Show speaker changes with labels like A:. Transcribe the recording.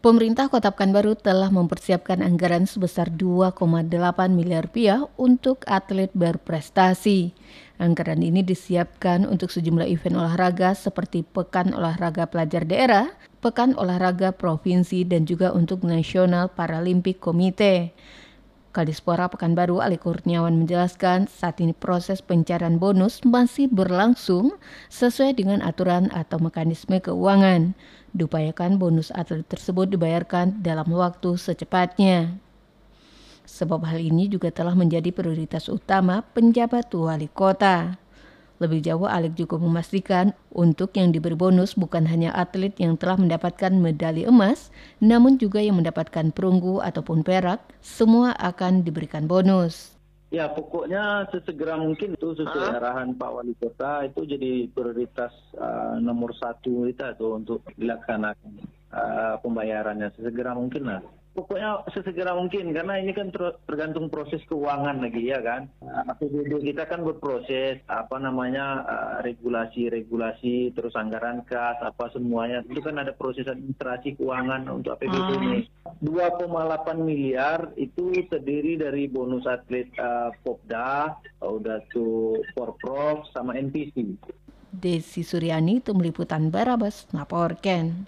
A: Pemerintah Kota Pekanbaru telah mempersiapkan anggaran sebesar 2,8 miliar rupiah untuk atlet berprestasi. Anggaran ini disiapkan untuk sejumlah event olahraga seperti Pekan Olahraga Pelajar Daerah, Pekan Olahraga Provinsi, dan juga untuk Nasional Paralimpik Komite. Kadispora Pekanbaru Ali Kurniawan menjelaskan saat ini proses pencarian bonus masih berlangsung sesuai dengan aturan atau mekanisme keuangan. Diupayakan bonus atlet tersebut dibayarkan dalam waktu secepatnya. Sebab hal ini juga telah menjadi prioritas utama penjabat wali kota. Lebih jauh, Alek juga memastikan untuk yang diberi bonus bukan hanya atlet yang telah mendapatkan medali emas, namun juga yang mendapatkan perunggu ataupun perak, semua akan diberikan bonus.
B: Ya, pokoknya sesegera mungkin itu sesuai arahan Pak Wali Kota itu jadi prioritas uh, nomor satu kita tuh untuk dilaksanakan uh, pembayarannya. Sesegera mungkin lah pokoknya sesegera mungkin karena ini kan tergantung proses keuangan lagi ya kan? APBD kita kan berproses apa namanya regulasi-regulasi terus anggaran kas apa semuanya. Itu kan ada proses administrasi keuangan untuk APBD ini. 2,8 miliar itu terdiri dari bonus atlet uh, Popda udah tuh Porprov sama NPC
A: Desi Suryani itu meliputan Barabas melaporkan.